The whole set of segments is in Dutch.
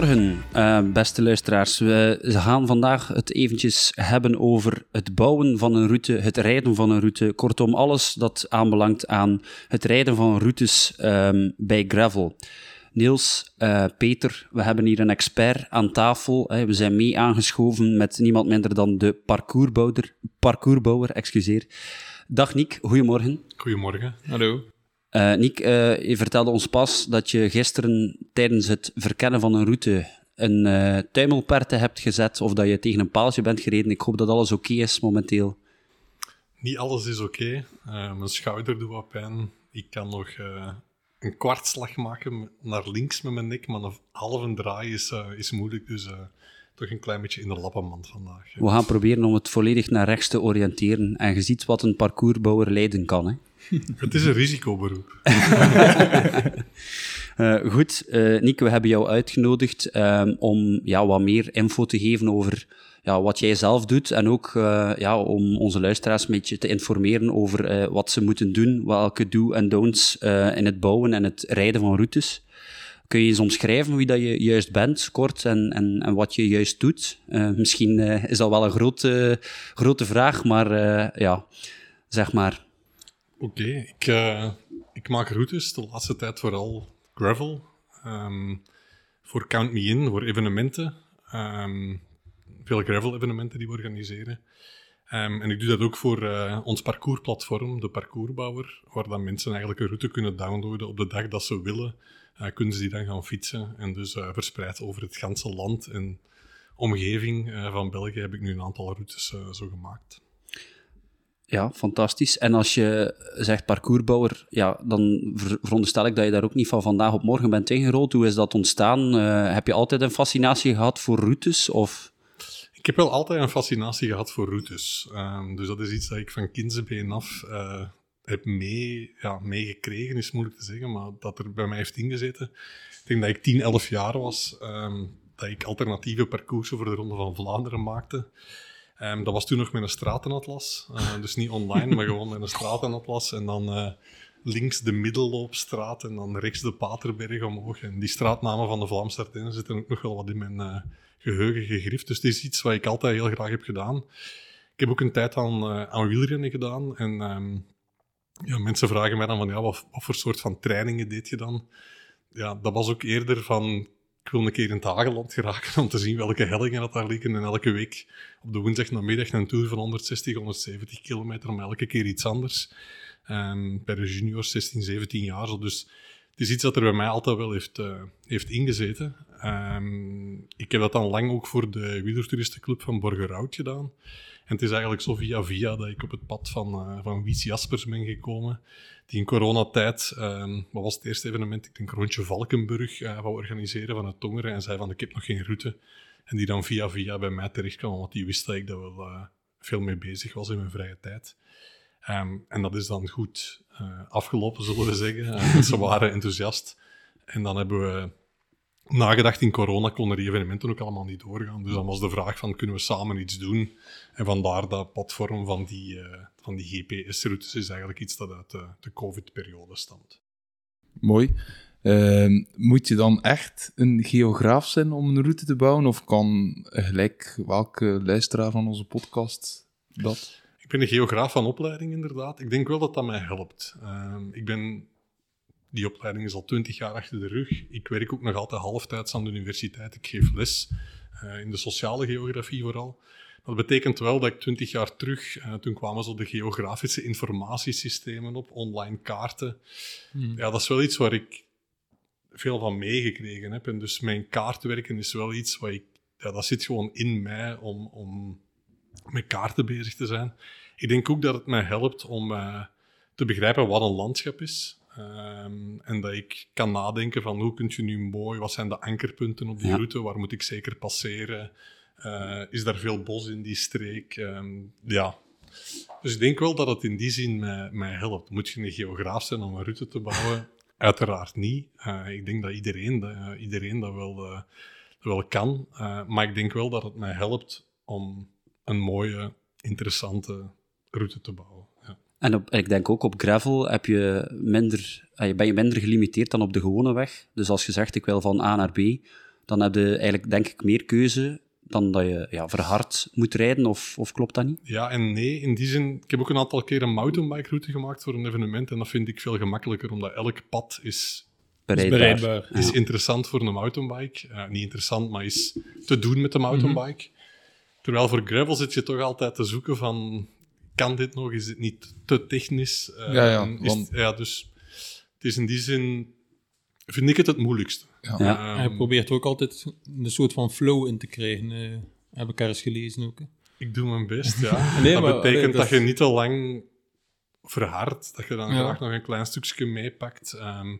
Goedemorgen, uh, beste luisteraars. We gaan vandaag het eventjes hebben over het bouwen van een route, het rijden van een route. Kortom, alles dat aanbelangt aan het rijden van routes um, bij gravel. Niels, uh, Peter, we hebben hier een expert aan tafel. We zijn mee aangeschoven met niemand minder dan de parcoursbouwer. parcoursbouwer excuseer. Dag Nick, goedemorgen. Goedemorgen, hallo. Uh, Nick, uh, je vertelde ons pas dat je gisteren tijdens het verkennen van een route een uh, tuimelperte hebt gezet of dat je tegen een paaltje bent gereden. Ik hoop dat alles oké okay is momenteel. Niet alles is oké. Okay. mijn schouder doet wat pijn. Ik kan nog een kwartslag maken naar links met mijn nek, maar een halve draai is, is moeilijk. Dus toch een klein beetje in de lappenmand vandaag. We gaan proberen om het volledig naar rechts te oriënteren. En je ziet wat een parcoursbouwer leiden kan. Hè? Het is een risicoberoep. uh, goed, uh, Nick, we hebben jou uitgenodigd um, om ja, wat meer info te geven over ja, wat jij zelf doet en ook uh, ja, om onze luisteraars een beetje te informeren over wat ze moeten doen, welke do- en don'ts in het bouwen en het rijden van routes. Kun je eens omschrijven wie dat je juist bent, kort, en, en, en wat je juist doet? misschien is dat wel een grote, grote vraag, maar ja, zeg maar. Oké, ik, uh, ik maak routes de laatste tijd vooral gravel. Um, voor Count Me In, voor evenementen. Um, veel gravel-evenementen die we organiseren. Um, en ik doe dat ook voor uh, ons parcoursplatform, de Parcoursbouwer, waar dan mensen eigenlijk een route kunnen downloaden op de dag dat ze willen. Uh, kunnen ze die dan gaan fietsen. En dus verspreid over het ganse land en omgeving van België heb ik nu een aantal routes zo gemaakt. Ja, fantastisch. En als je zegt parcoursbouwer, ja, dan veronderstel ik dat je daar ook niet van vandaag op morgen bent ingerold. Hoe is dat ontstaan? Uh, heb je altijd een fascinatie gehad voor routes? Of? Ik heb wel altijd een fascinatie gehad voor routes. Um, dus dat is iets dat ik van kindsbeen af uh, heb mee, ja, meegekregen, is moeilijk te zeggen, maar dat er bij mij heeft ingezeten. Ik denk dat ik 10, 11 jaar was, um, dat ik alternatieve parcoursen voor de Ronde van Vlaanderen maakte. Um, dat was toen nog met een stratenatlas. Uh, dus niet online, maar gewoon met een stratenatlas. En dan uh, links de Middelloopstraat en dan rechts de Paterberg omhoog. En die straatnamen van de Vlaamse Ardennen zitten ook nog wel wat in mijn uh, geheugen gegrift. Dus het is iets wat ik altijd heel graag heb gedaan. Ik heb ook een tijd aan, aan wielrennen gedaan. En um, ja, mensen vragen mij dan van, ja, wat, wat voor soort van trainingen deed je dan? Ja, dat was ook eerder van een keer in het Hageland geraken om te zien welke hellingen dat daar liggen. En elke week op de woensdag namiddag een tour van 160, 170 kilometer, maar elke keer iets anders. Um, bij de juniors 16, 17 jaar. Dus het is iets dat er bij mij altijd wel heeft, uh, heeft ingezeten. Um, ik heb dat dan lang ook voor de wielertouristenclub van Borgerhout gedaan. En het is eigenlijk zo via via dat ik op het pad van, uh, van Wies Jaspers ben gekomen. Die in coronatijd, um, wat was het eerste evenement? Ik denk rondje Valkenburg uh, wou organiseren van het Tongeren. En zei van, ik heb nog geen route. En die dan via via bij mij terecht kwam, want die wist dat ik daar wel uh, veel mee bezig was in mijn vrije tijd. Um, en dat is dan goed afgelopen, zullen we zeggen. ze waren enthousiast. En dan hebben we nagedacht in corona konden die evenementen ook allemaal niet doorgaan. Dus dan was de vraag van, kunnen we samen iets doen? En vandaar dat platform van die, uh, van die GPS-routes is eigenlijk iets dat uit de, de COVID-periode stamt. Mooi. Uh, moet je dan echt een geograaf zijn om een route te bouwen? Of kan gelijk welke luisteraar van onze podcast dat? Ik ben een geograaf van opleiding, inderdaad. Ik denk wel dat dat mij helpt. Uh, ik ben die opleiding is al twintig jaar achter de rug. Ik werk ook nog altijd halftijds aan de universiteit. Ik geef les uh, in de sociale geografie vooral. Dat betekent wel dat ik twintig jaar terug, uh, toen kwamen zo de geografische informatiesystemen op, online kaarten. Hmm. Ja, dat is wel iets waar ik veel van meegekregen heb. En dus mijn kaartwerken is wel iets wat ik, ja, dat zit gewoon in mij om, om met kaarten bezig te zijn. Ik denk ook dat het mij helpt om uh, te begrijpen wat een landschap is. Um, en dat ik kan nadenken van hoe kun je nu mooi, wat zijn de ankerpunten op die route, waar moet ik zeker passeren? Uh, is daar veel bos in die streek? Um, ja. Dus ik denk wel dat het in die zin mij, mij, helpt. Moet je een geograaf zijn om een route te bouwen? Uiteraard niet. Uh, ik denk dat iedereen, uh, iedereen dat wel, wel kan. maar ik denk wel dat het mij helpt om een mooie, interessante route te bouwen. En op, ik denk ook op gravel heb je minder, ben je minder gelimiteerd dan op de gewone weg. Dus als je zegt, ik wil van A naar B, dan heb je eigenlijk, denk ik, meer keuze dan dat je ja, verhard moet rijden, of, of klopt dat niet? Ja en nee, in die zin, ik heb ook een aantal keer een mountainbike-route gemaakt voor een evenement en dat vind ik veel gemakkelijker, omdat elk pad is, Bereidbaar. bereidbaar. is interessant voor een mountainbike. Eh, niet interessant, maar is te doen met de mountainbike. Terwijl voor gravel zit je toch altijd te zoeken van, kan dit nog, is dit niet te technisch? Eh, Ja, ja, is- want- ja, dus het is in die zin, vind ik het het moeilijkste. Ja. Ja. Ehm, Hij probeert ook altijd een soort van flow in te krijgen. eh, heb ik ergens gelezen ook. hè. Ik doe mijn best, ja. Nee, dat maar, betekent dat dat, is- je niet te lang verhardt, dat je dan Ja. graag nog een klein stukje meepakt. ehm,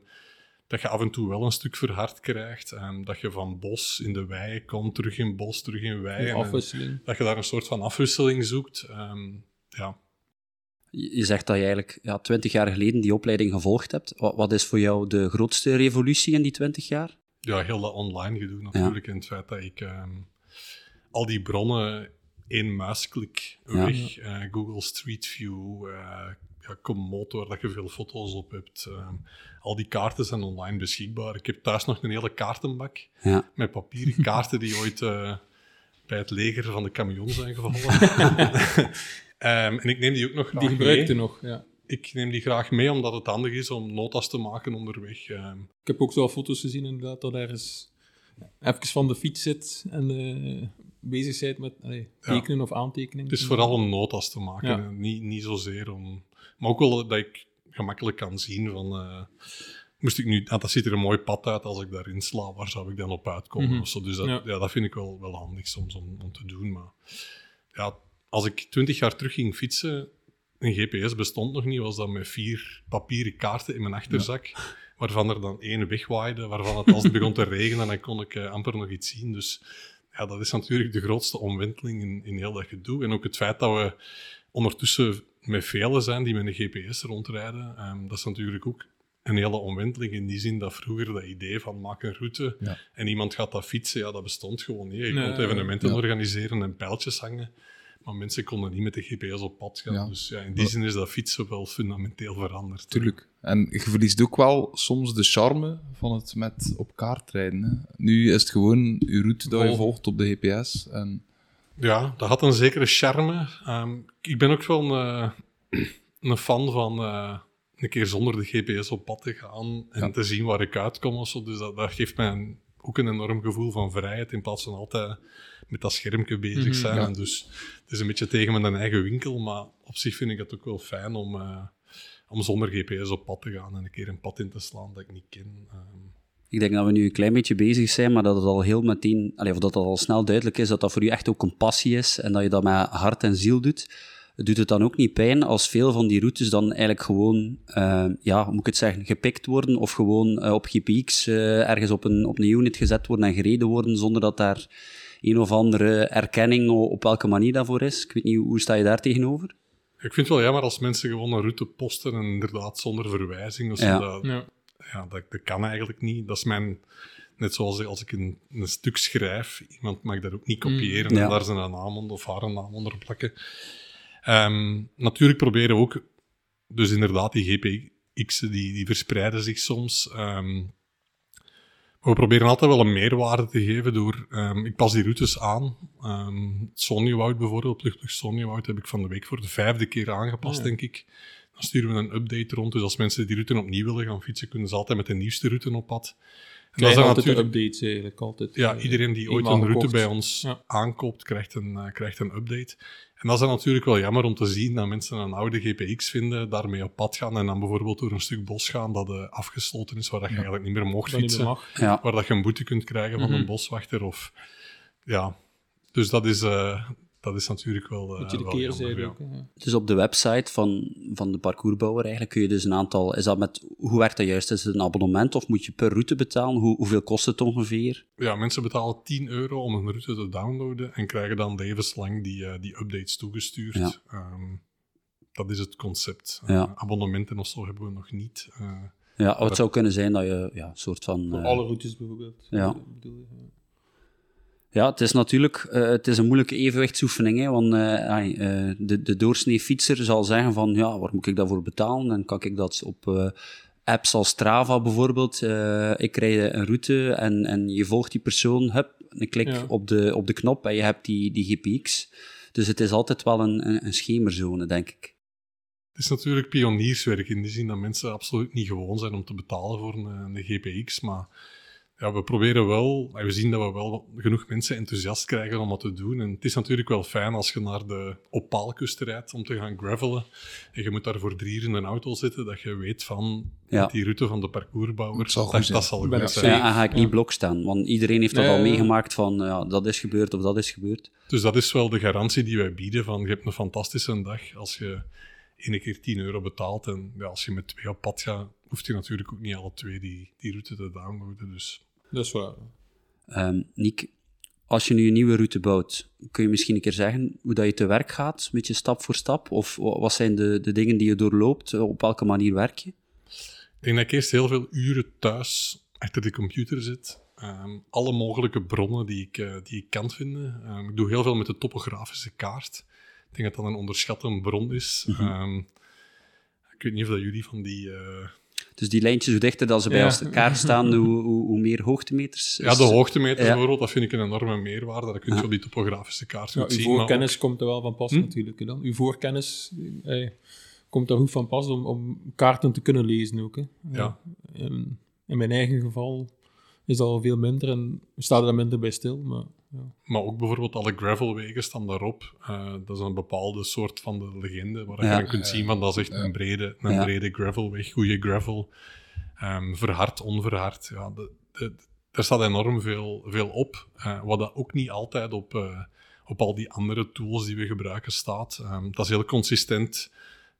dat je af en toe wel een stuk verhard krijgt. ehm, dat je van bos in de wei komt, terug in bos, terug in wei. En dat je daar een soort van afwisseling zoekt. ehm, ja. Je zegt dat je eigenlijk ja, 20 jaar geleden die opleiding gevolgd hebt. Wat, wat is voor jou de grootste revolutie in die 20 jaar? ja, heel dat online gedoe natuurlijk. En het feit dat ik ehm, al die bronnen één muisklik Ja. weg, eh, Google Street View, eh ja, waar dat je veel foto's op hebt. ehm, al die kaarten zijn online beschikbaar. Ik heb thuis nog een hele kaartenbak Ja. met papieren kaarten die ooit eh, bij het leger van de camion zijn gevallen. Ehm, en ik neem die ook nog graag Die gebruikte nog, ja. Ik neem die graag mee omdat het handig is om notas te maken onderweg. ehm. Ik heb ook zo foto's gezien inderdaad, dat ergens even van de fiets zit en eh, bezig bent met allee, Ja. tekenen of aantekenen. Het is vooral om notas te maken, Ja. niet, niet zozeer om... Maar ook wel dat ik gemakkelijk kan zien van... eh, moest ik nu... ah, dat ziet er een mooi pad uit als ik daarin sla, waar zou ik dan op uitkomen? Mhm. of zo. Dus dat, Ja. ja. dat vind ik wel, wel handig soms om, om te doen. Maar ja, als ik twintig jaar terug ging fietsen, een GPS bestond nog niet, was dat met vier papieren kaarten in mijn achterzak, waarvan er dan één wegwaaide, waarvan het als het begon te regenen, dan kon ik eh, amper nog iets zien. Dus ja, dat is natuurlijk de grootste omwenteling in, in heel dat gedoe. En ook het feit dat we ondertussen met velen zijn die met een GPS rondrijden, ehm, dat is natuurlijk ook een hele omwenteling in die zin dat vroeger dat idee van maak een route Ja. en iemand gaat dat fietsen, ja, dat bestond gewoon niet. Je Nee, kon evenementen ja. organiseren en pijltjes hangen, maar mensen konden niet met de GPS op pad gaan. Ja. Dus ja, in die zin is dat fietsen wel fundamenteel veranderd. Tuurlijk. En je verliest ook wel soms de charme van het met op kaart rijden. Hè. Nu is het gewoon je route dat je Volgen. volgt op de GPS. En Ja, dat had een zekere charme. Ehm, ik ben ook wel een, eh, een fan van eh, een keer zonder de GPS op pad te gaan en Ja. te zien waar ik uitkom. Of zo. Dus dat, dat geeft mij een- ook een enorm gevoel van vrijheid in plaats van altijd met dat schermpje bezig Mhm, zijn. ja. En dus het is een beetje tegen mijn eigen winkel, maar op zich vind ik het ook wel fijn om, eh, om zonder GPS op pad te gaan en een keer een pad in te slaan dat ik niet ken. Ehm, Ik denk dat we nu een klein beetje bezig zijn, maar dat het al heel meteen, allee, of dat het al snel duidelijk is dat dat voor u echt ook een passie is en dat je dat met hart en ziel doet. Doet het dan ook niet pijn als veel van die routes dan eigenlijk gewoon, eh, ja, hoe moet ik het zeggen, gepikt worden of gewoon eh, op GPX eh, ergens op een, op een unit gezet worden en gereden worden zonder dat daar een of andere erkenning op welke manier daarvoor is? Ik weet niet, hoe sta je daar tegenover? ik vind het wel jammer als mensen gewoon een route posten en inderdaad zonder verwijzing. zo, Ja. dat- Ja. ja, dat, dat kan eigenlijk niet. Dat is mijn... Net zoals als ik een, een stuk schrijf, iemand mag dat ook niet kopiëren Mm, ja. en daar zijn naam onder, of haar naam onder plakken. Ehm, natuurlijk proberen we ook... Dus inderdaad, die GPX'en die, die verspreiden zich soms. Maar we proberen altijd wel een meerwaarde te geven door... ehm, ik pas die routes aan. Sonjewoud bijvoorbeeld, Luchtlucht Sonjewoud, heb ik van de week voor de vijfde keer aangepast, Ja. denk ik. Dan sturen we een update rond. Dus als mensen die route opnieuw willen gaan fietsen, kunnen ze altijd met de nieuwste route op pad. En dan altijd natuurlijk- updates eigenlijk, altijd. ja, eh, iedereen die ooit een route bij ons Ja. aankoopt, krijgt een, eh, krijgt een update. En dat is dan natuurlijk wel jammer om te zien dat mensen een oude GPX vinden, daarmee op pad gaan en dan bijvoorbeeld door een stuk bos gaan dat eh, afgesloten is, waar dat je eigenlijk niet meer mocht Dat niet meer fietsen. mag. Ja, Waar dat je een boete kunt krijgen van Mhm. een boswachter. Of, ja. Dus dat is, eh, dat is natuurlijk wel. eh, Moet je de wel keerzijde jammer, ja. ook. ja. Dus op de website van, van de parcoursbouwer eigenlijk kun je dus een aantal... Is dat met, hoe werkt dat juist? Is het een abonnement of moet je per route betalen? Hoe, hoeveel kost het ongeveer? Ja, mensen betalen 10 euro om een route te downloaden en krijgen dan levenslang die, eh, die updates toegestuurd. Ja. Ehm, dat is het concept. Ja. Eh, abonnementen of zo hebben we nog niet. Eh, Ja, het zou kunnen zijn dat je ja, een soort van... Voor eh, alle routes bijvoorbeeld. ja. Bedoel ja. Het is natuurlijk eh, het is een moeilijke evenwichtsoefening, hè, want eh, eh, de, de doorsnee fietser zal zeggen van, ja, waar moet ik daarvoor betalen? En kan ik dat op apps als Strava bijvoorbeeld. Ik rijd een route en, en je volgt die persoon, hup, een klik Ja. op, de, op de knop en je hebt die, die GPX. Dus het is altijd wel een, een, een schemerzone, denk ik. Het is natuurlijk pionierswerk in die zin dat mensen absoluut niet gewoon zijn om te betalen voor een, een GPX. Maar ja, we proberen wel, en we zien dat we wel genoeg mensen enthousiast krijgen om dat te doen. En het is natuurlijk wel fijn als je naar de Opaalkust rijdt om te gaan gravelen. En je moet daar voor drie uur in een auto zitten, dat je weet van Ja. die route van de parcoursbouwer. Het zal goed dat, zijn. dat zal goed zijn. Ja, en ga ik niet blok staan, want iedereen heeft dat Nee, al meegemaakt van ja, dat is gebeurd of dat is gebeurd. Dus dat is wel de garantie die wij bieden van je hebt een fantastische dag als je één keer 10 euro betaalt. En ja, als je met twee op pad gaat, hoeft je natuurlijk ook niet alle twee die, die route te downloaden. Dus Dat is waar. Ehm Niek, als je nu een nieuwe route bouwt, kun je misschien een keer zeggen hoe dat je te werk gaat, een beetje stap voor stap? Of wa- wat zijn de, de dingen die je doorloopt? Op welke manier werk je? ik denk dat ik eerst heel veel uren thuis achter de computer zit. Ehm, alle mogelijke bronnen die ik, eh, die ik kan vinden. Ehm, ik doe heel veel met de topografische kaart. Ik denk dat dat een onderschatte bron is. Ehm, ik weet niet of dat jullie van die... eh, Dus die lijntjes, hoe dichter dat ze bij Ja. elkaar staan, hoe, hoe, hoe meer hoogtemeters. ja, de hoogtemeters Ja. bijvoorbeeld, dat vind ik een enorme meerwaarde. Dat kun je Ja. op die topografische kaart Ja, goed uw zien. maar voorkennis ook- komt er wel van pas Hm? natuurlijk. Dan. Uw voorkennis eh, komt er goed van pas om, om kaarten te kunnen lezen ook. Hè. Ja. En in mijn eigen geval is dat al veel minder en staat er minder bij stil. Maar, ja. Maar ook bijvoorbeeld alle gravelwegen staan daarop. Eh, dat is een bepaalde soort van de legende, waar Ja. je dan kunt zien van dat is echt een brede, een Ja. brede gravelweg, goede gravel. Ehm, verhard, onverhard. Ja, de, de, er staat enorm veel, veel op, eh, wat dat ook niet altijd op, eh, op al die andere tools die we gebruiken staat. Ehm, dat is heel consistent.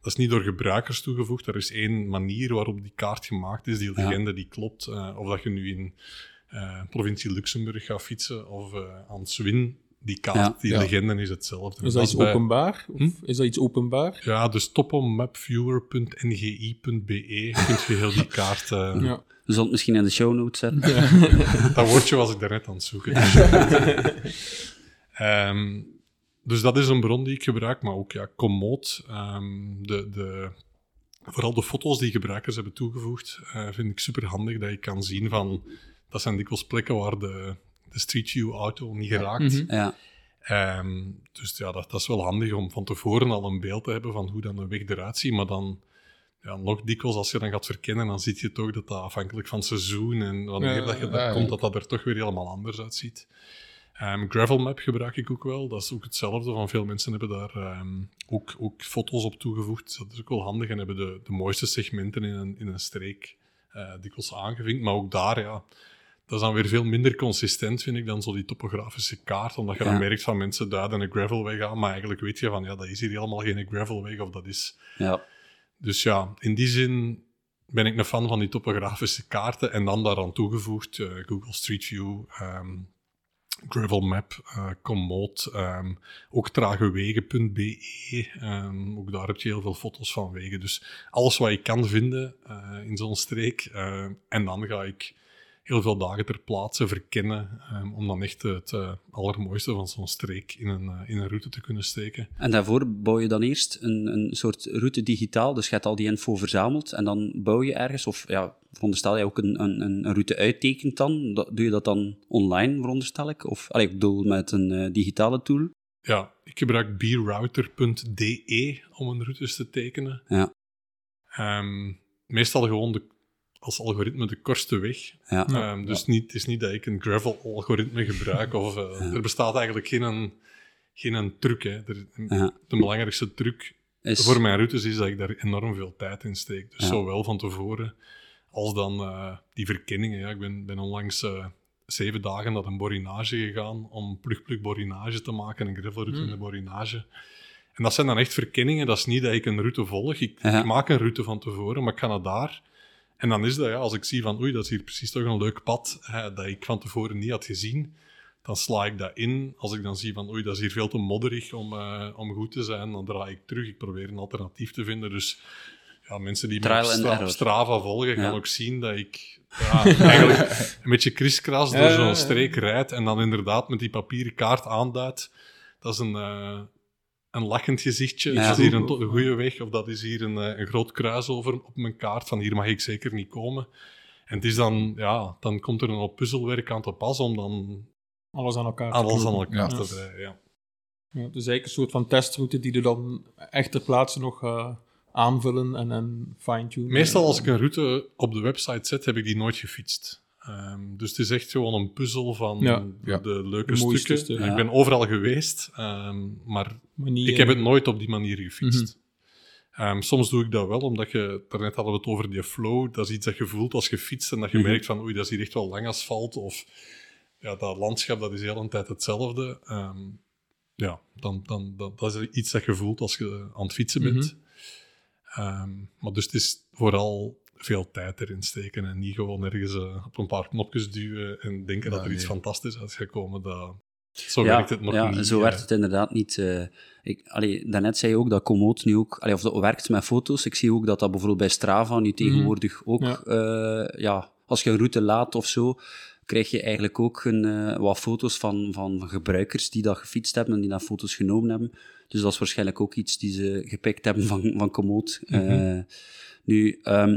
Dat is niet door gebruikers toegevoegd. Er is één manier waarop die kaart gemaakt is. Die Ja. legende die klopt. Eh, of dat je nu in eh, provincie Luxemburg gaat fietsen of eh, aan Swin. Die kaart, Ja. die Ja. legende is hetzelfde. Is dat iets bij- openbaar? Of Hm? is dat iets openbaar? Ja, dus topomapviewer.ngi.be kunt je heel die kaart... eh, Ja. We zullen het misschien in de show notes zetten. Dat woordje was ik daarnet aan het zoeken. Ehm, dus dat is een bron die ik gebruik, maar ook ja, Komoot. ehm, de, de, vooral de foto's die gebruikers hebben toegevoegd, eh, vind ik super handig. Dat je kan zien van, dat zijn dikwijls plekken waar de, de Street View auto niet geraakt. Mhm. Ja, Ehm, dus ja, dat, dat is wel handig om van tevoren al een beeld te hebben van hoe dan een weg eruit ziet. Maar dan, ja, nog dikwijls als je dan gaat verkennen, dan zie je toch dat dat afhankelijk van het seizoen en wanneer Ja, dat je daar ja. komt, dat dat er toch weer helemaal anders uitziet. Ehm Gravel Map gebruik ik ook wel. Dat is ook hetzelfde. Van veel mensen hebben daar ehm, ook, ook foto's op toegevoegd. Dat is ook wel handig en hebben de, de mooiste segmenten in een, in een streek eh dikwijls aangevinkt. Maar ook daar, ja, dat is dan weer veel minder consistent, vind ik, dan zo die topografische kaart. Omdat je Ja. dan merkt van mensen duiden een gravelweg aan, maar eigenlijk weet je van, ja, dat is hier helemaal geen gravelweg, of dat is... ja. Dus ja, in die zin ben ik een fan van die topografische kaarten. En dan daaraan toegevoegd eh, Google Street View, ehm, Gravel Map, eh Komoot, ehm, ook tragewegen.be. ehm, ook daar heb je heel veel foto's van wegen. Dus alles wat je kan vinden eh, in zo'n streek. en dan ga ik heel veel dagen ter plaatse verkennen, ehm, om dan echt het eh, allermooiste van zo'n streek in een, eh, in een route te kunnen steken. En daarvoor bouw je dan eerst een, een soort route digitaal. Dus je hebt al die info verzameld en dan bouw je ergens. Of ja, veronderstel je ook een, een, een route uittekent dan? Dat- Doe je dat dan online, veronderstel ik? Of allee, ik bedoel met een eh, digitale tool? Ja, ik gebruik brouter.de om een routes te tekenen. Ja. Ehm, meestal gewoon de, als algoritme de kortste weg. Ja. Ehm, dus niet, het is niet dat ik een gravel-algoritme gebruik. Of, eh, Er bestaat eigenlijk geen, een, geen een truc. Hè. Er, Ja. De belangrijkste truc Is, voor mijn routes is dat ik daar enorm veel tijd in steek. Dus Ja. zowel van tevoren als dan eh, die verkenningen. Ja. Ik ben, ben onlangs eh, zeven dagen naar een borinage gegaan om plug-plug borinage te maken, een gravelroute in de borinage. En dat zijn dan echt verkenningen. Dat is niet dat ik een route volg. Ik, Ja. ik maak een route van tevoren, maar ik ga naar daar. En dan is dat, ja, als ik zie van, oei, dat is hier precies toch een leuk pad hè, dat ik van tevoren niet had gezien, dan sla ik dat in. Als ik dan zie van, oei, dat is hier veel te modderig om, eh, om goed te zijn, dan draai ik terug. Ik probeer een alternatief te vinden. Dus ja, mensen die me Stra-. Strava volgen, gaan Ja. ook zien dat ik ja, eigenlijk een beetje kriskras door zo'n streek rijd en dan inderdaad met die papieren kaart aanduid. Dat is een... eh, een lachend gezichtje. Ja. Dat is hier een, goede weg, of dat is hier een, eh, een groot kruis over op mijn kaart, van hier mag ik zeker niet komen. En het is dan, ja, dan komt er een op puzzelwerk aan te pas om dan Alles aan elkaar te alles aan elkaar Ja. te breien. Ja. Ja, het is eigenlijk een soort van testroute die je dan echt ter plaatse nog gaat aanvullen en, en fine-tunen. Meestal als ik een route op de website zet, heb ik die nooit gefietst. Ehm, dus het is echt gewoon een puzzel van Ja. Ja. de leuke De stukken. Ik ben overal geweest, ehm, maar niet, ik heb het nooit op die manier gefietst. Mhm. Ehm, soms doe ik dat wel, omdat je, daarnet hadden we het over die flow, dat is iets dat je voelt als je fietst en dat je Mhm. merkt van oei, dat is hier echt wel lang asfalt, of ja, dat landschap dat is heel een tijd hetzelfde. Ehm, ja, dan, dan, dan, dat is iets dat je voelt als je aan het fietsen bent. Mhm. Ehm, maar dus het is vooral veel tijd erin steken en niet gewoon ergens eh, op een paar knopjes duwen en denken Ja, dat er iets fantastisch uit gaat komen. Dat, zo ja, werkt het nog ja, niet. zo eh. werkt het inderdaad niet. eh ik, allee, daarnet zei je ook dat Komoot nu ook, allee, of dat werkt met foto's. Ik zie ook dat dat bijvoorbeeld bij Strava nu tegenwoordig ook, Ja. ja. ja, als je een route laat of zo, krijg je eigenlijk ook een, wat foto's van, van gebruikers die dat gefietst hebben en die dat foto's genomen hebben. Dus dat is waarschijnlijk ook iets die ze gepikt hebben van, van Komoot. Eh, nu, ehm,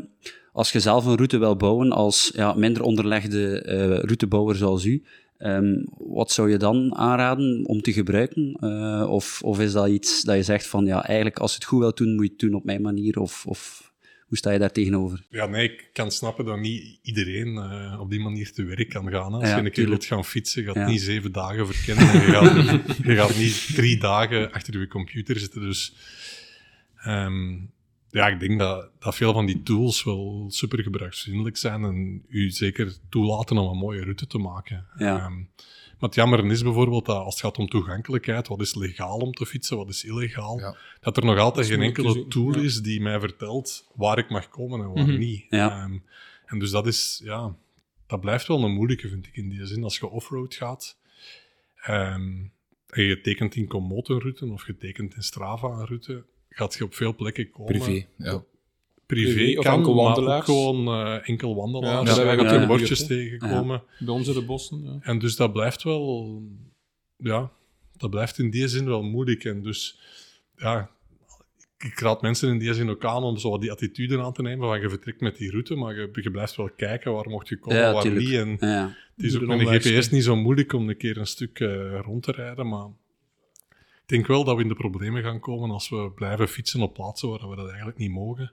als je zelf een route wil bouwen als ja, minder onderlegde eh, routebouwer zoals u, ehm, wat zou je dan aanraden om te gebruiken? Eh, of, of is dat iets dat je zegt van, ja, eigenlijk als je het goed wilt doen, moet je het doen op mijn manier? Of, of hoe sta je daar tegenover? Ja, nee, ik kan snappen dat niet iedereen eh, op die manier te werk kan gaan. hè. Als Ja, je een keer wilt gaan fietsen, gaat Ja. niet zeven dagen verkennen. en Je gaat, je gaat niet drie dagen achter je computer zitten. Dus ehm, ja, ik denk dat, dat veel van die tools wel super gebruiksvriendelijk zijn en u zeker toelaten om een mooie route te maken. Ja. Ehm, maar het jammer is bijvoorbeeld dat als het gaat om toegankelijkheid, wat is legaal om te fietsen, wat is illegaal, Ja. dat er nog altijd geen enkele zoeken, tool ja. is die mij vertelt waar ik mag komen en waar Mhm. niet. Ja. Ehm, en dus dat is, ja, dat blijft wel een moeilijke, vind ik, in die zin. Als je offroad gaat, ehm, en je tekent in Komoot een route of je tekent in Strava een route, gaat je op veel plekken komen. Privé, ja. Privé, Privé of kan, enkel maar ook wandelaars. gewoon eh, enkel wandelaars. Ja, bordjes de tegenkomen. Bij ons in de bossen. Ja. En dus dat blijft wel, ja, dat blijft in die zin wel moeilijk. En dus, ja, ik raad mensen in die zin ook aan om zo wat die attitude aan te nemen van je vertrekt met die route, maar je, je blijft wel kijken waar mocht je komen, Ja, waar tuurlijk. niet. En Ja, het is Doe ook de met een omweg, GPS niet zo moeilijk om een keer een stuk eh, rond te rijden, maar ik denk wel dat we in de problemen gaan komen als we blijven fietsen op plaatsen waar we dat eigenlijk niet mogen.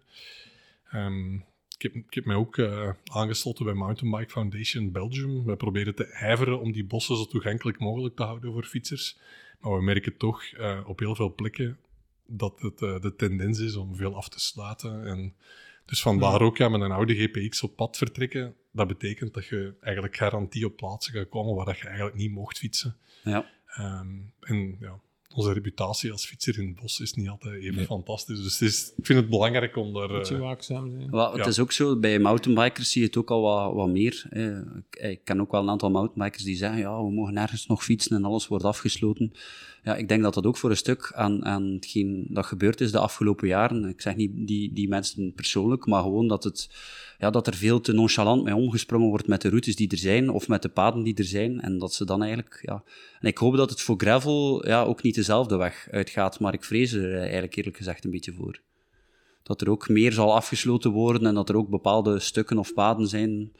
Ehm, ik, heb, ik heb mij ook eh, aangesloten bij Mountain Bike Foundation Belgium. Wij proberen te ijveren om die bossen zo toegankelijk mogelijk te houden voor fietsers. Maar we merken toch eh, op heel veel plekken dat het eh, de tendens is om veel af te sluiten. En dus vandaar ook ja, met een oude GPX op pad vertrekken. Dat betekent dat je eigenlijk garantie op plaatsen gaat komen waar dat je eigenlijk niet mocht fietsen. ja. Ehm, en ja, onze reputatie als fietser in het bos is niet altijd even fantastisch. Dus is, ik vind het belangrijk om daar... Moet je eh, waakzaam zijn. Wel, het Ja. is ook zo, bij mountainbikers zie je het ook al wat, wat meer. Ik, ik ken ook wel een aantal mountainbikers die zeggen, ja, we mogen nergens nog fietsen en alles wordt afgesloten. Ja, ik denk dat dat ook voor een stuk aan, aan hetgeen dat gebeurd is de afgelopen jaren. Ik zeg niet die, die mensen persoonlijk, maar gewoon dat, het, ja, dat er veel te nonchalant mee omgesprongen wordt met de routes die er zijn, of met de paden die er zijn. En dat ze dan eigenlijk, ja... En ik hoop dat het voor gravel ja, ook niet dezelfde weg uitgaat, maar ik vrees er eigenlijk eerlijk gezegd een beetje voor dat er ook meer zal afgesloten worden en dat er ook bepaalde stukken of paden zijn.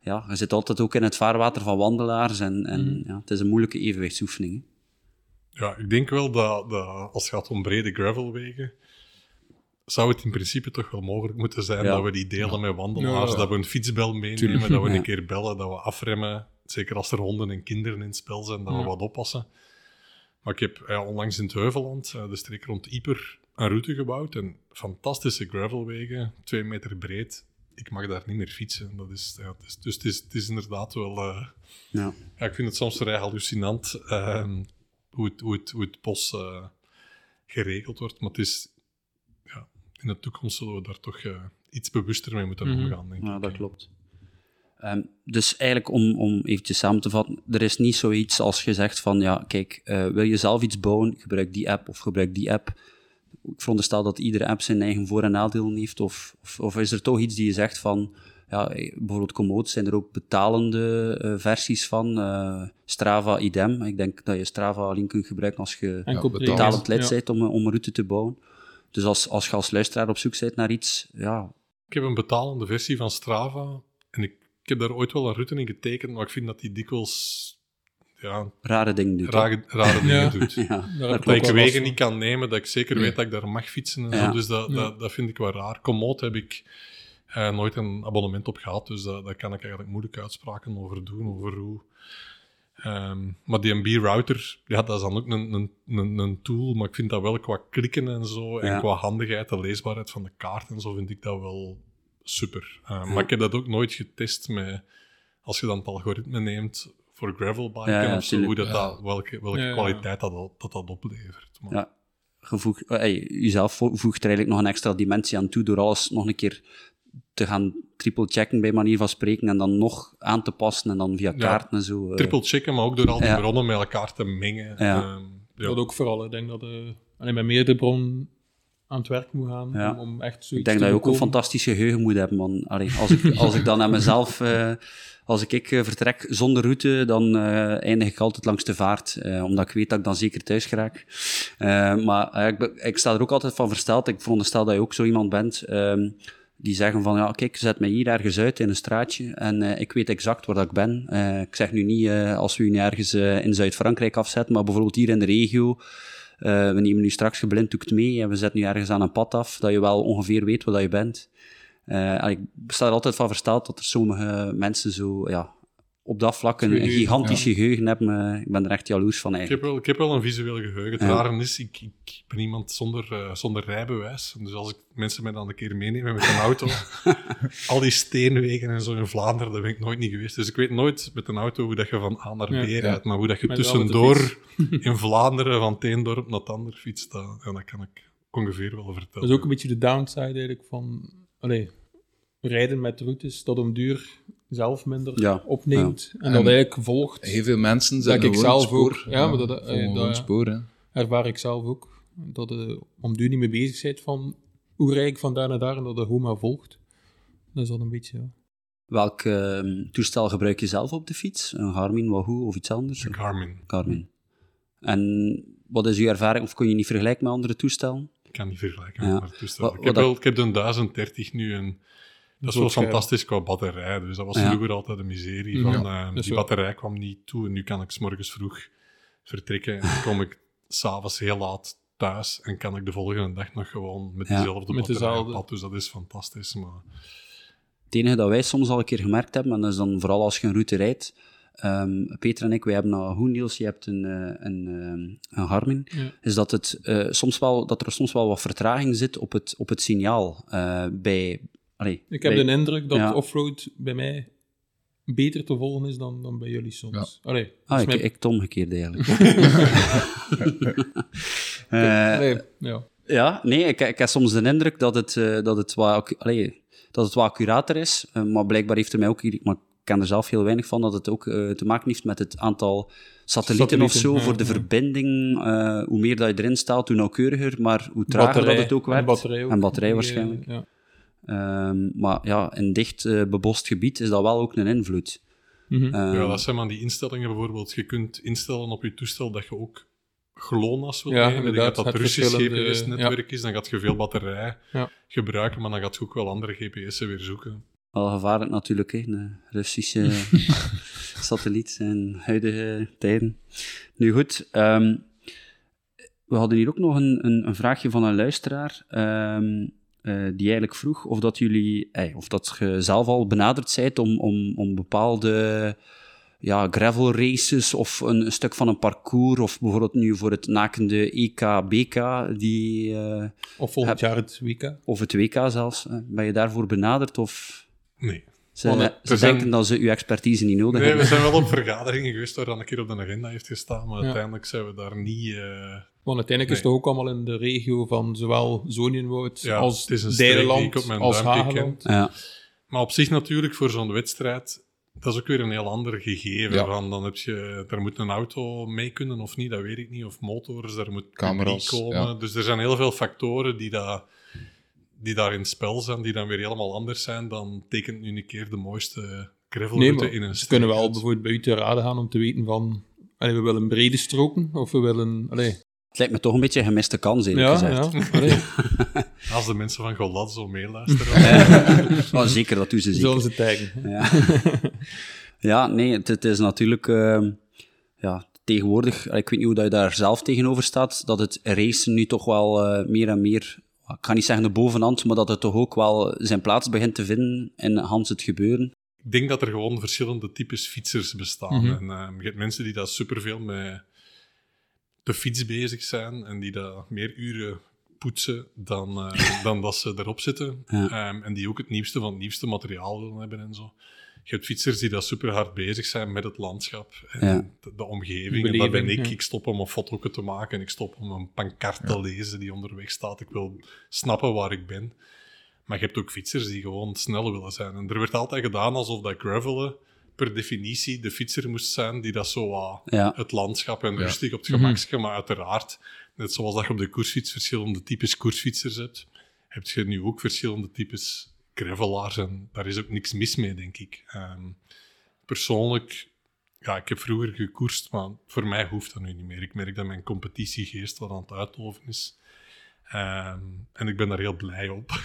Ja, je zit altijd ook in het vaarwater van wandelaars en, en ja, het is een moeilijke evenwichtsoefening. hè. Ja, ik denk wel dat, dat als het gaat om brede gravelwegen, zou het in principe toch wel mogelijk moeten zijn Ja. dat we die delen met wandelaars, Ja, ja. dat we een fietsbel meenemen, Tuurlijk. dat we Ja. een keer bellen, dat we afremmen. Zeker als er honden en kinderen in het spel zijn, dat we wat oppassen. Maar ik heb ja, onlangs in het Heuveland, eh, de streek rond Ieper, een route gebouwd. En fantastische gravelwegen, twee meter breed. Ik mag daar niet meer fietsen. Dat is, ja, het is, dus het is, het is inderdaad wel... eh, Ja. ja, ik vind het soms vrij hallucinant ehm, hoe, het, hoe, het, hoe het bos eh, geregeld wordt. Maar het is, ja, in de toekomst zullen we daar toch eh, iets bewuster mee moeten Mhm. omgaan, denk Ja, ik. dat klopt. Ehm, dus eigenlijk, om, om eventjes samen te vatten, er is niet zoiets als je zegt van, ja, kijk, eh, wil je zelf iets bouwen, gebruik die app of gebruik die app. Ik veronderstel dat iedere app zijn eigen voor- en nadelen heeft, of, of, of is er toch iets die je zegt van, ja, eh, bijvoorbeeld Komoot zijn er ook betalende eh, versies van. Eh, Strava idem. Ik denk dat je Strava alleen kunt gebruiken als je Ja, betalend lid Ja. bent om, een- om een route te bouwen. Dus als, als je als luisteraar op zoek bent naar iets, ja, Ik heb een betalende versie van Strava. En ik, ik heb daar ooit wel een route in getekend, maar ik vind dat die dikwijls ja, rare dingen doet. rare, rare dingen Ja. doet. Dat Dat ik wegen niet kan nemen, dat ik zeker Ja. weet dat ik daar mag fietsen en Ja. zo. Dus dat, Ja. dat, dat vind ik wel raar. Komoot heb ik eh, nooit een abonnement op gehad, dus daar daar kan ik eigenlijk moeilijk uitspraken over doen, over hoe... Ehm, maar die MB-router, ja, dat is dan ook een, een, een, een tool, maar ik vind dat wel qua klikken en zo, en Ja. qua handigheid, de leesbaarheid van de kaart en zo, vind ik dat wel super. Eh, Ja. Maar ik heb dat ook nooit getest met, als je dan het algoritme neemt voor gravelbiken Ja, ja, of zo, hoe dat, dat, welke, welke Ja, ja. kwaliteit dat, dat, dat, dat oplevert. Maar- Ja. je voegt, eh, hey, jezelf vo- voegt er eigenlijk nog een extra dimensie aan toe door alles nog een keer te gaan triple-checken bij manier van spreken en dan nog aan te passen en dan via kaarten en zo. eh. triple checken, maar ook door al die Ja. bronnen met elkaar te mengen. Ja. Ehm, ja. Dat ook vooral. Ik denk dat je alleen met meerdere bronnen aan het werk moet gaan Ja. om, om echt zoiets Ik denk te dat je ook een fantastisch geheugen moet hebben, man. Allee, als, ik, als ik dan aan mezelf... eh, als ik, ik eh, vertrek zonder route, dan eh, eindig ik altijd langs de vaart. eh, omdat ik weet dat ik dan zeker thuis geraak. Maar ik, ik sta er ook altijd van versteld. Ik veronderstel dat je ook zo iemand bent... ehm, die zeggen van, ja, kijk, zet mij hier ergens uit in een straatje en eh, ik weet exact waar dat ik ben. Eh, ik zeg nu niet eh, als we u ergens in Zuid-Frankrijk afzetten, maar bijvoorbeeld hier in de regio. we nemen nu straks geblinddoekt mee en we zetten nu ergens aan een pad af, dat je wel ongeveer weet waar dat je bent. En ik sta er altijd van versteld dat er sommige mensen zo, ja, op dat vlak een, een Geheugen, gigantisch geheugen hebben. Eh, ik ben er echt jaloers van Ik, heb eigenlijk. wel, ik heb wel een visueel geheugen. Het Ja. rare is, ik, ik ben iemand zonder, eh, zonder rijbewijs. Dus als ik mensen mij dan een keer meenemen met een auto, al die steenwegen en zo in Vlaanderen, daar ben ik nooit niet geweest. Dus ik weet nooit met een auto hoe dat je van A naar B Ja. rijdt, maar hoe dat je Met tussendoor in Vlaanderen van het een dorp naar het ander fietst, dat, ja, dat kan ik ongeveer wel vertellen. Dat is ook een beetje de downside eigenlijk van allee, rijden met routes dat om duur zelf minder Ja, opneemt. En, En dat eigenlijk volgt. Heel veel mensen Dat zijn ik gewoon zelf spoor. ook. Ja, maar dat- eh, dat- spoor, hè. Ervaar ik zelf ook. Dat je om duur niet mee bezig bent van hoe rijd ik van daar naar daar en dat de gewoon maar volgt. Dat is dat een beetje, ja. Welk eh, toestel gebruik je zelf op de fiets? Een Garmin, Wahoo of iets anders? Een Garmin. Garmin. En wat is uw ervaring, of kun je niet vergelijken met andere toestellen? Ik kan niet vergelijken Ja. met andere toestellen. Wat- Ik heb, wel, ik heb de 1030 nu en dat is wel fantastisch qua batterij. Dus dat was Ja. vroeger altijd een miserie. Ja, Van, eh, die batterij kwam niet toe en nu kan ik 's morgens vroeg vertrekken en dan kom ik s'avonds heel laat thuis en kan ik de volgende dag nog gewoon met Ja, dezelfde met batterij dezelfde. pad. Dus dat is fantastisch. Maar Het enige dat wij soms al een keer gemerkt hebben, en dat is dan vooral als je een route rijdt, ehm, Peter en ik, wij hebben nou hoe Niels, je hebt een, eh, een, ehm, een Garmin, Ja. is dat, het, eh, soms wel, dat er soms wel wat vertraging zit op het, op het signaal. eh, bij, allee, Ik heb bij- de indruk dat Ja. offroad bij mij beter te volgen is dan, dan bij jullie soms. Allee, Ah, is ik, mijn- ik het omgekeerd eigenlijk. Eh, Allee, ja. Ja, nee, ik, ik heb soms de indruk dat het, eh, dat het, wat, allee, dat het wat accurater is. eh, maar blijkbaar heeft er mij ook, hier- maar ik ken er zelf heel weinig van, dat het ook te maken heeft met het aantal satellieten, of zo Satellieten, ja, voor de ja. verbinding. eh, hoe meer dat je erin staat, hoe nauwkeuriger, maar hoe trager dat het ook en werkt. batterij, ook. En batterij waarschijnlijk. Ja. Ehm, maar ja, in dicht eh, bebost gebied is dat wel ook een invloed. Mhm. Ehm, ja, dat zijn maar die instellingen bijvoorbeeld. Je kunt instellen op je toestel dat je ook GLONASS wil Ja, nemen. Dat dat het Russisch verschillende- GPS-netwerk is. Dan gaat je veel batterij Ja. gebruiken, maar dan gaat je ook wel andere GPS'en weer zoeken. Wel gevaarlijk natuurlijk, hè, een Russische satelliet in huidige tijden. Nu goed, ehm, we hadden hier ook nog een, een, een vraagje van een luisteraar, ehm, eh, die eigenlijk vroeg of dat jullie, eh, of dat je zelf al benaderd zijt om, om, om bepaalde ja, gravel races of een, een stuk van een parcours, of bijvoorbeeld nu voor het nakende EK, BK, die, eh, Of volgend Heb- jaar het WK. of het WK zelfs, eh, ben je daarvoor benaderd of... Nee. Ze, Want, eh, ze zijn- denken dat ze uw expertise niet nodig Nee, we hebben. zijn wel op vergaderingen geweest waar dan een keer op de agenda heeft gestaan, maar Ja. uiteindelijk zijn we daar niet... eh, Want uiteindelijk is het ook allemaal in de regio van zowel Zonienwoud Ja, als het is een streek die Deiland, ik op mijn als duimpje Hageland. Ja, Maar op zich natuurlijk, voor zo'n wedstrijd, dat is ook weer een heel ander gegeven. Ja. Van, dan heb je, daar moet een auto mee kunnen of niet, dat weet ik niet. Of motors, daar moet Camera's, publiek komen. ja. Dus er zijn heel veel factoren die dat, die daar in het spel zijn, die dan weer helemaal anders zijn, dan tekent nu een keer de mooiste gravelroute in een ze streek kunnen wel uit. bijvoorbeeld buiten raden gaan om te weten van... Allee, we willen brede stroken, of we willen... Allee, Het lijkt me toch een beetje een gemiste kans, eerlijk ja, gezegd. ja. Als de mensen van Golad zo meeluisteren. Oh, zeker, dat doen ze zeker. zullen ze taggen. Ja, ja nee, het, het is natuurlijk ehm, ja, tegenwoordig, ik weet niet hoe dat je daar zelf tegenover staat, dat het racen nu toch wel eh, meer en meer, ik ga niet zeggen de bovenhand, maar dat het toch ook wel zijn plaats begint te vinden in Hans het gebeuren. Ik denk dat er gewoon verschillende types fietsers bestaan. Mhm. En ehm, je hebt mensen die daar superveel met de fiets bezig zijn en die daar meer uren poetsen dan, eh, dan dat ze erop zitten. Ja. Ehm, en die ook het nieuwste van het nieuwste materiaal willen hebben en zo. Je hebt fietsers die daar super hard bezig zijn met het landschap en Ja. de, de omgeving. en dat ben ik. ja. Ik stop om een foto te maken en ik stop om een pancart te lezen die onderweg staat. Ik wil snappen waar ik ben. Maar je hebt ook fietsers die gewoon snel willen zijn. En er werd altijd gedaan alsof dat gravelen per definitie de fietser moest zijn die dat zo Ja. het landschap en Ja. rustig op het gemakske, maar uiteraard, net zoals dat je op de koersfiets verschillende types koersfietsers hebt, heb je nu ook verschillende types gravelaars en daar is ook niks mis mee, denk ik. Ehm, persoonlijk, ja, ik heb vroeger gekoerst, maar voor mij hoeft dat nu niet meer. Ik merk dat mijn competitiegeest wat aan het uitloven is. Ehm, en ik ben daar heel blij op.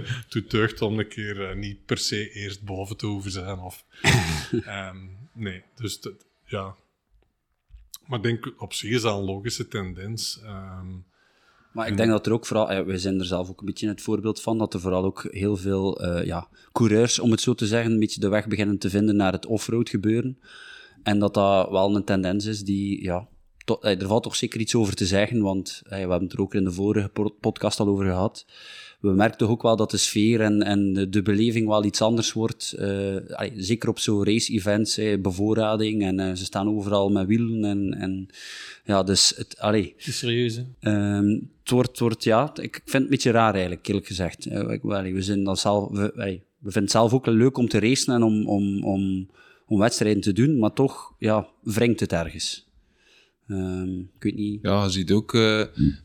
Het deugd om een keer eh, niet per se eerst boven te hoeven zijn. Of, Ehm, nee, dus dat- ja. Maar ik denk op zich is dat een logische tendens. Ehm, Maar ik denk dat er ook vooral, ja, wij zijn er zelf ook een beetje het voorbeeld van, dat er vooral ook heel veel eh, ja, coureurs, om het zo te zeggen, een beetje de weg beginnen te vinden naar het offroad gebeuren. En dat dat wel een tendens is die, ja, eh, er valt toch zeker iets over te zeggen, want eh, we hebben het er ook in de vorige po- podcast al over gehad. We merken toch ook wel dat de sfeer en, en de, de beleving wel iets anders wordt. eh, allee, zeker op zo'n race-events, eh, bevoorrading, en eh, ze staan overal met wielen. En, en ja, dus het, allee, Het is serieus, hè. Ehm, het wordt, het wordt, ja, ik vind het een beetje raar eigenlijk, eerlijk gezegd. Eh, allee, we, zijn dat zelf, we, allee, we vinden het zelf ook leuk om te racen en om, om, om, om wedstrijden te doen, maar toch, ja, wringt het ergens. Ik weet niet. Ja, je ziet ook eh,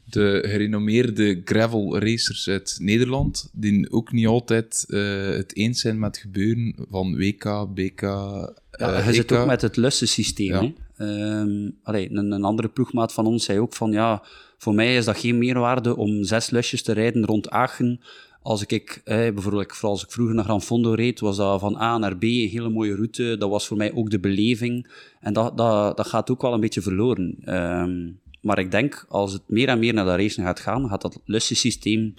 de gerenommeerde gravel racers uit Nederland, die ook niet altijd eh, het eens zijn met het gebeuren van WK, BK, Ja, eh, je zit EK. ook met het lussensysteem. Ja. Ehm, allee, een, een andere ploegmaat van ons zei ook van ja, voor mij is dat geen meerwaarde om zes lusjes te rijden rond Aachen. Als ik, eh, bijvoorbeeld, vooral als ik vroeger naar Gran Fondo reed, was dat van A naar B een hele mooie route. Dat was voor mij ook de beleving. En dat, dat, dat gaat ook wel een beetje verloren. Ehm, maar ik denk, als het meer en meer naar dat racen gaat gaan, gaat dat lussensysteem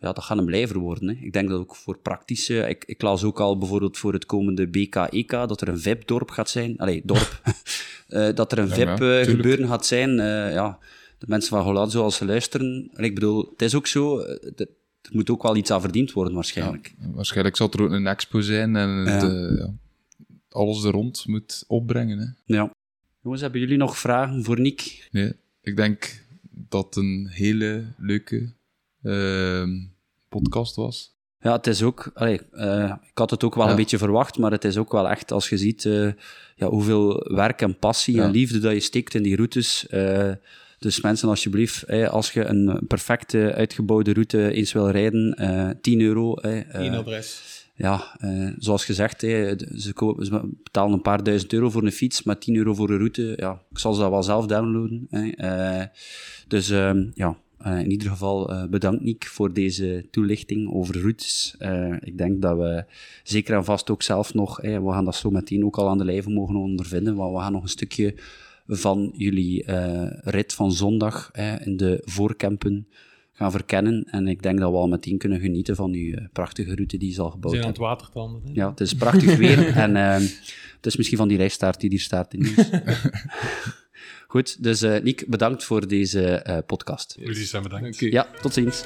ja, dat gaat een blijver worden. Hè. Ik denk dat ook voor praktische... Ik, ik las ook al bijvoorbeeld voor het komende BK-EK dat er een VIP-dorp gaat zijn. Allee, dorp. Eh, dat er een Ja, VIP-gebeuren gaat zijn. Eh, ja, de mensen van Holland, zoals ze luisteren... En ik bedoel, het is ook zo... eh, het- er moet ook wel iets aan verdiend worden, waarschijnlijk. Waarschijnlijk zal er ook een expo zijn en Ja. ja, alles er rond moet opbrengen. Hè. Ja. Jongens, hebben jullie nog vragen voor Nick? Nee, ik denk dat het een hele leuke ehm, podcast was. Ja, het is ook... Allee, eh, ik had het ook wel Ja. een beetje verwacht, maar het is ook wel echt, als je ziet eh, ja, hoeveel werk en passie Ja. en liefde dat je steekt in die routes. eh, dus mensen, alsjeblieft, eh, als je een perfecte, uitgebouwde route eens wil rijden, eh 10 euro. eh, eh, Eén adres. ja, eh, zoals gezegd, de- ze, ko- ze betalen een paar duizend euro voor een fiets, maar 10 euro voor een route. Ja, ik zal ze dat wel zelf downloaden. Eh, dus ehm, ja, eh, in ieder geval eh, bedankt Nick voor deze toelichting over routes. Eh, ik denk dat we zeker en vast ook zelf nog, we gaan dat zo meteen ook al aan de lijve mogen ondervinden, want we gaan nog een stukje van jullie eh, rit van zondag hè, in de voorkampen gaan verkennen. En ik denk dat we al meteen kunnen genieten van uw eh, prachtige route die ze al We gebouwd zijn aan het watertanden. hè. Ja, het is prachtig weer en ehm, het is misschien van die rijstaart die hier staat in nieuws. Goed, dus eh Nick, bedankt voor deze eh, podcast. Jullie zijn bedankt. Ja, tot ziens.